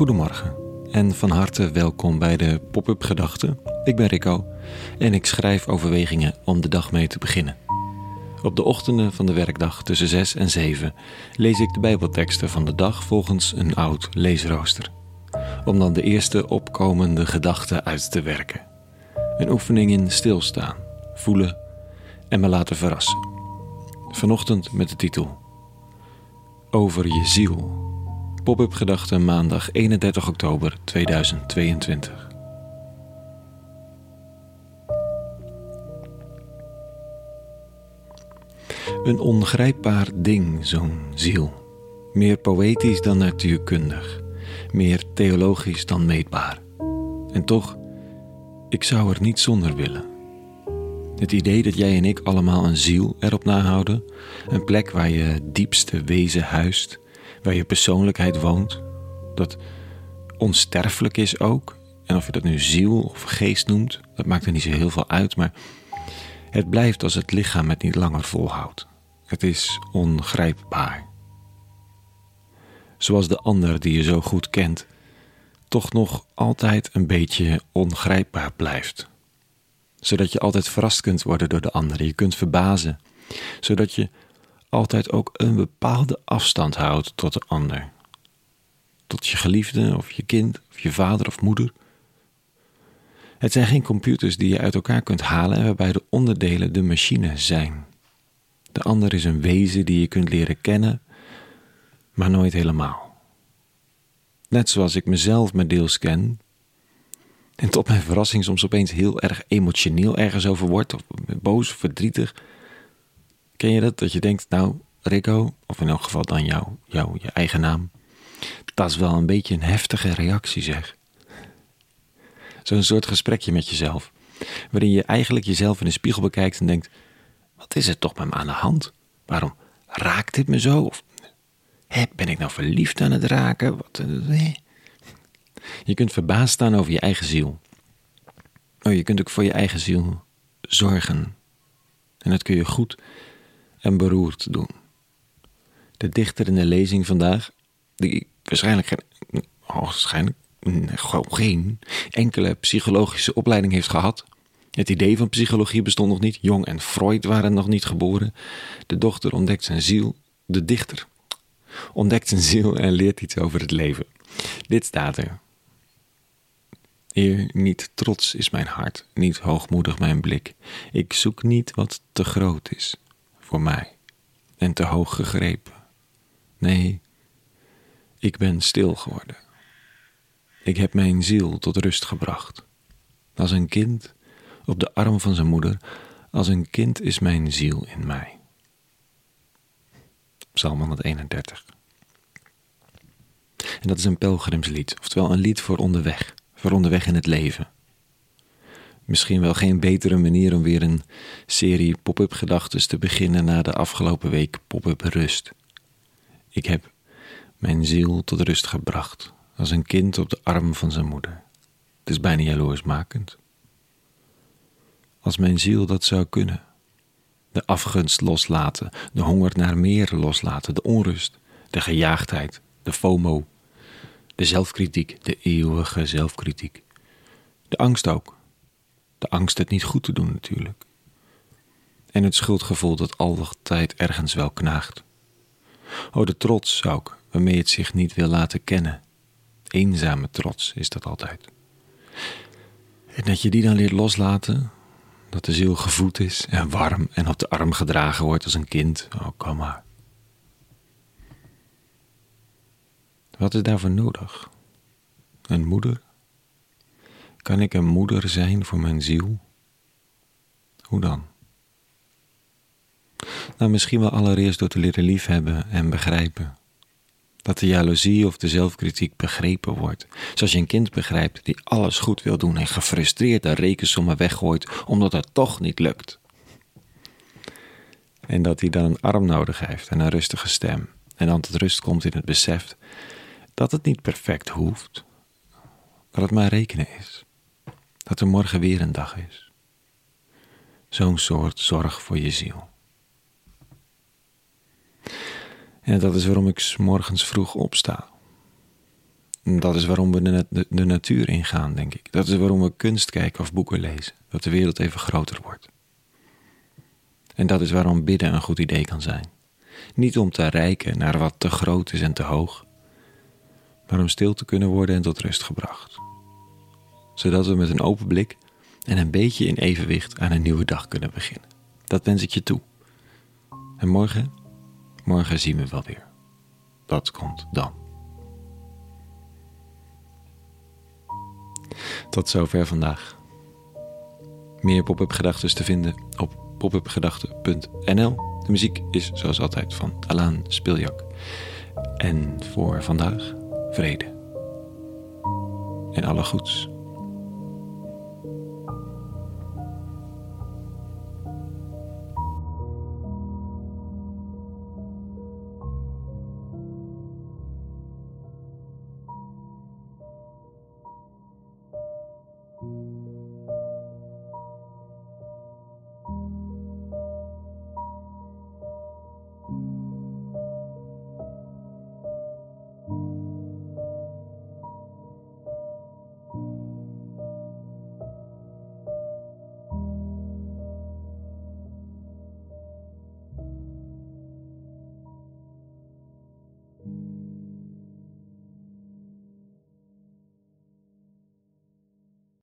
Goedemorgen en van harte welkom bij de Pop-up Gedachten. Ik ben Rico en ik schrijf overwegingen om de dag mee te beginnen. Op de ochtenden van de werkdag tussen 6 en 7 lees ik de Bijbelteksten van de dag volgens een oud leesrooster. Om dan de eerste opkomende gedachten uit te werken. Een oefening in stilstaan, voelen en me laten verrassen. Vanochtend met de titel Over je ziel. Pop-up gedachten maandag 31 oktober 2022. Een ongrijpbaar ding, zo'n ziel. Meer poëtisch dan natuurkundig. Meer theologisch dan meetbaar. En toch, ik zou er niet zonder willen. Het idee dat jij en ik allemaal een ziel erop nahouden, een plek waar je diepste wezen huist, waar je persoonlijkheid woont, dat onsterfelijk is ook. En of je dat nu ziel of geest noemt, dat maakt er niet zo heel veel uit, maar het blijft als het lichaam het niet langer volhoudt. Het is ongrijpbaar. Zoals de ander die je zo goed kent, toch nog altijd een beetje ongrijpbaar blijft. Zodat je altijd verrast kunt worden door de ander, je kunt verbazen, zodat je altijd ook een bepaalde afstand houdt tot de ander. Tot je geliefde of je kind of je vader of moeder. Het zijn geen computers die je uit elkaar kunt halen en waarbij de onderdelen de machine zijn. De ander is een wezen die je kunt leren kennen, maar nooit helemaal. Net zoals ik mezelf met deels ken, en tot mijn verrassing soms opeens heel erg emotioneel ergens over wordt, of boos of verdrietig. Ken je dat? Dat je denkt, nou, Rico, of in elk geval dan jou, jou, je eigen naam. Dat is wel een beetje een heftige reactie, zeg. Zo'n soort gesprekje met jezelf, waarin je eigenlijk jezelf in de spiegel bekijkt en denkt: wat is er toch met me aan de hand? Waarom raakt dit me zo? Of hè, ben ik nou verliefd aan het raken? Wat, eh, Je kunt verbaasd staan over je eigen ziel. Oh, je kunt ook voor je eigen ziel zorgen. En dat kun je goed en beroerd doen. De dichter in de lezing vandaag, die waarschijnlijk geen, geen enkele psychologische opleiding heeft gehad, het idee van psychologie bestond nog niet. Jong en Freud waren nog niet geboren. De dochter ontdekt zijn ziel. De dichter ontdekt zijn ziel en leert iets over het leven. Dit staat er. Eer, niet trots is mijn hart, niet hoogmoedig mijn blik. Ik zoek niet wat te groot is voor mij en te hoog gegrepen. Nee, ik ben stil geworden. Ik heb mijn ziel tot rust gebracht. Als een kind op de arm van zijn moeder, als een kind is mijn ziel in mij. Psalm 131. En dat is een pelgrimslied, oftewel een lied voor onderweg, voor onderweg in het leven. Misschien wel geen betere manier om weer een serie pop-up gedachten te beginnen na de afgelopen week pop-up rust. Ik heb mijn ziel tot rust gebracht, als een kind op de arm van zijn moeder. Het is bijna jaloersmakend als mijn ziel dat zou kunnen. De afgunst loslaten, de honger naar meer loslaten, de onrust, de gejaagdheid, de FOMO, de zelfkritiek, de eeuwige zelfkritiek. De angst ook. De angst het niet goed te doen natuurlijk. En het schuldgevoel dat altijd ergens wel knaagt. Oh, de trots ook, waarmee het zich niet wil laten kennen. Eenzame trots is dat altijd. En dat je die dan leert loslaten, dat de ziel gevoed is en warm en op de arm gedragen wordt als een kind. Oh, kom maar. Wat is daarvoor nodig? Een moeder? Kan ik een moeder zijn voor mijn ziel? Hoe dan? Nou, misschien wel allereerst door te leren liefhebben en begrijpen dat de jaloezie of de zelfkritiek begrepen wordt. Zoals je een kind begrijpt die alles goed wil doen en gefrustreerd de rekensommen weggooit omdat het toch niet lukt. En dat hij dan een arm nodig heeft en een rustige stem. En dan tot rust komt in het besef dat het niet perfect hoeft. Dat het maar rekenen is. Dat er morgen weer een dag is. Zo'n soort zorg voor je ziel. En dat is waarom ik morgens vroeg opsta. Dat is waarom we de, de, natuur ingaan, denk ik. Dat is waarom we kunst kijken of boeken lezen. Dat de wereld even groter wordt. En dat is waarom bidden een goed idee kan zijn. Niet om te rijken naar wat te groot is en te hoog, maar om stil te kunnen worden en tot rust gebracht. Zodat we met een open blik en een beetje in evenwicht aan een nieuwe dag kunnen beginnen. Dat wens ik je toe. En morgen, morgen zien we wel weer. Dat komt dan. Tot zover vandaag. Meer pop-up gedachten te vinden op popupgedachten.nl. De muziek is zoals altijd van Alaan Spiljak. En voor vandaag vrede. En alle goeds.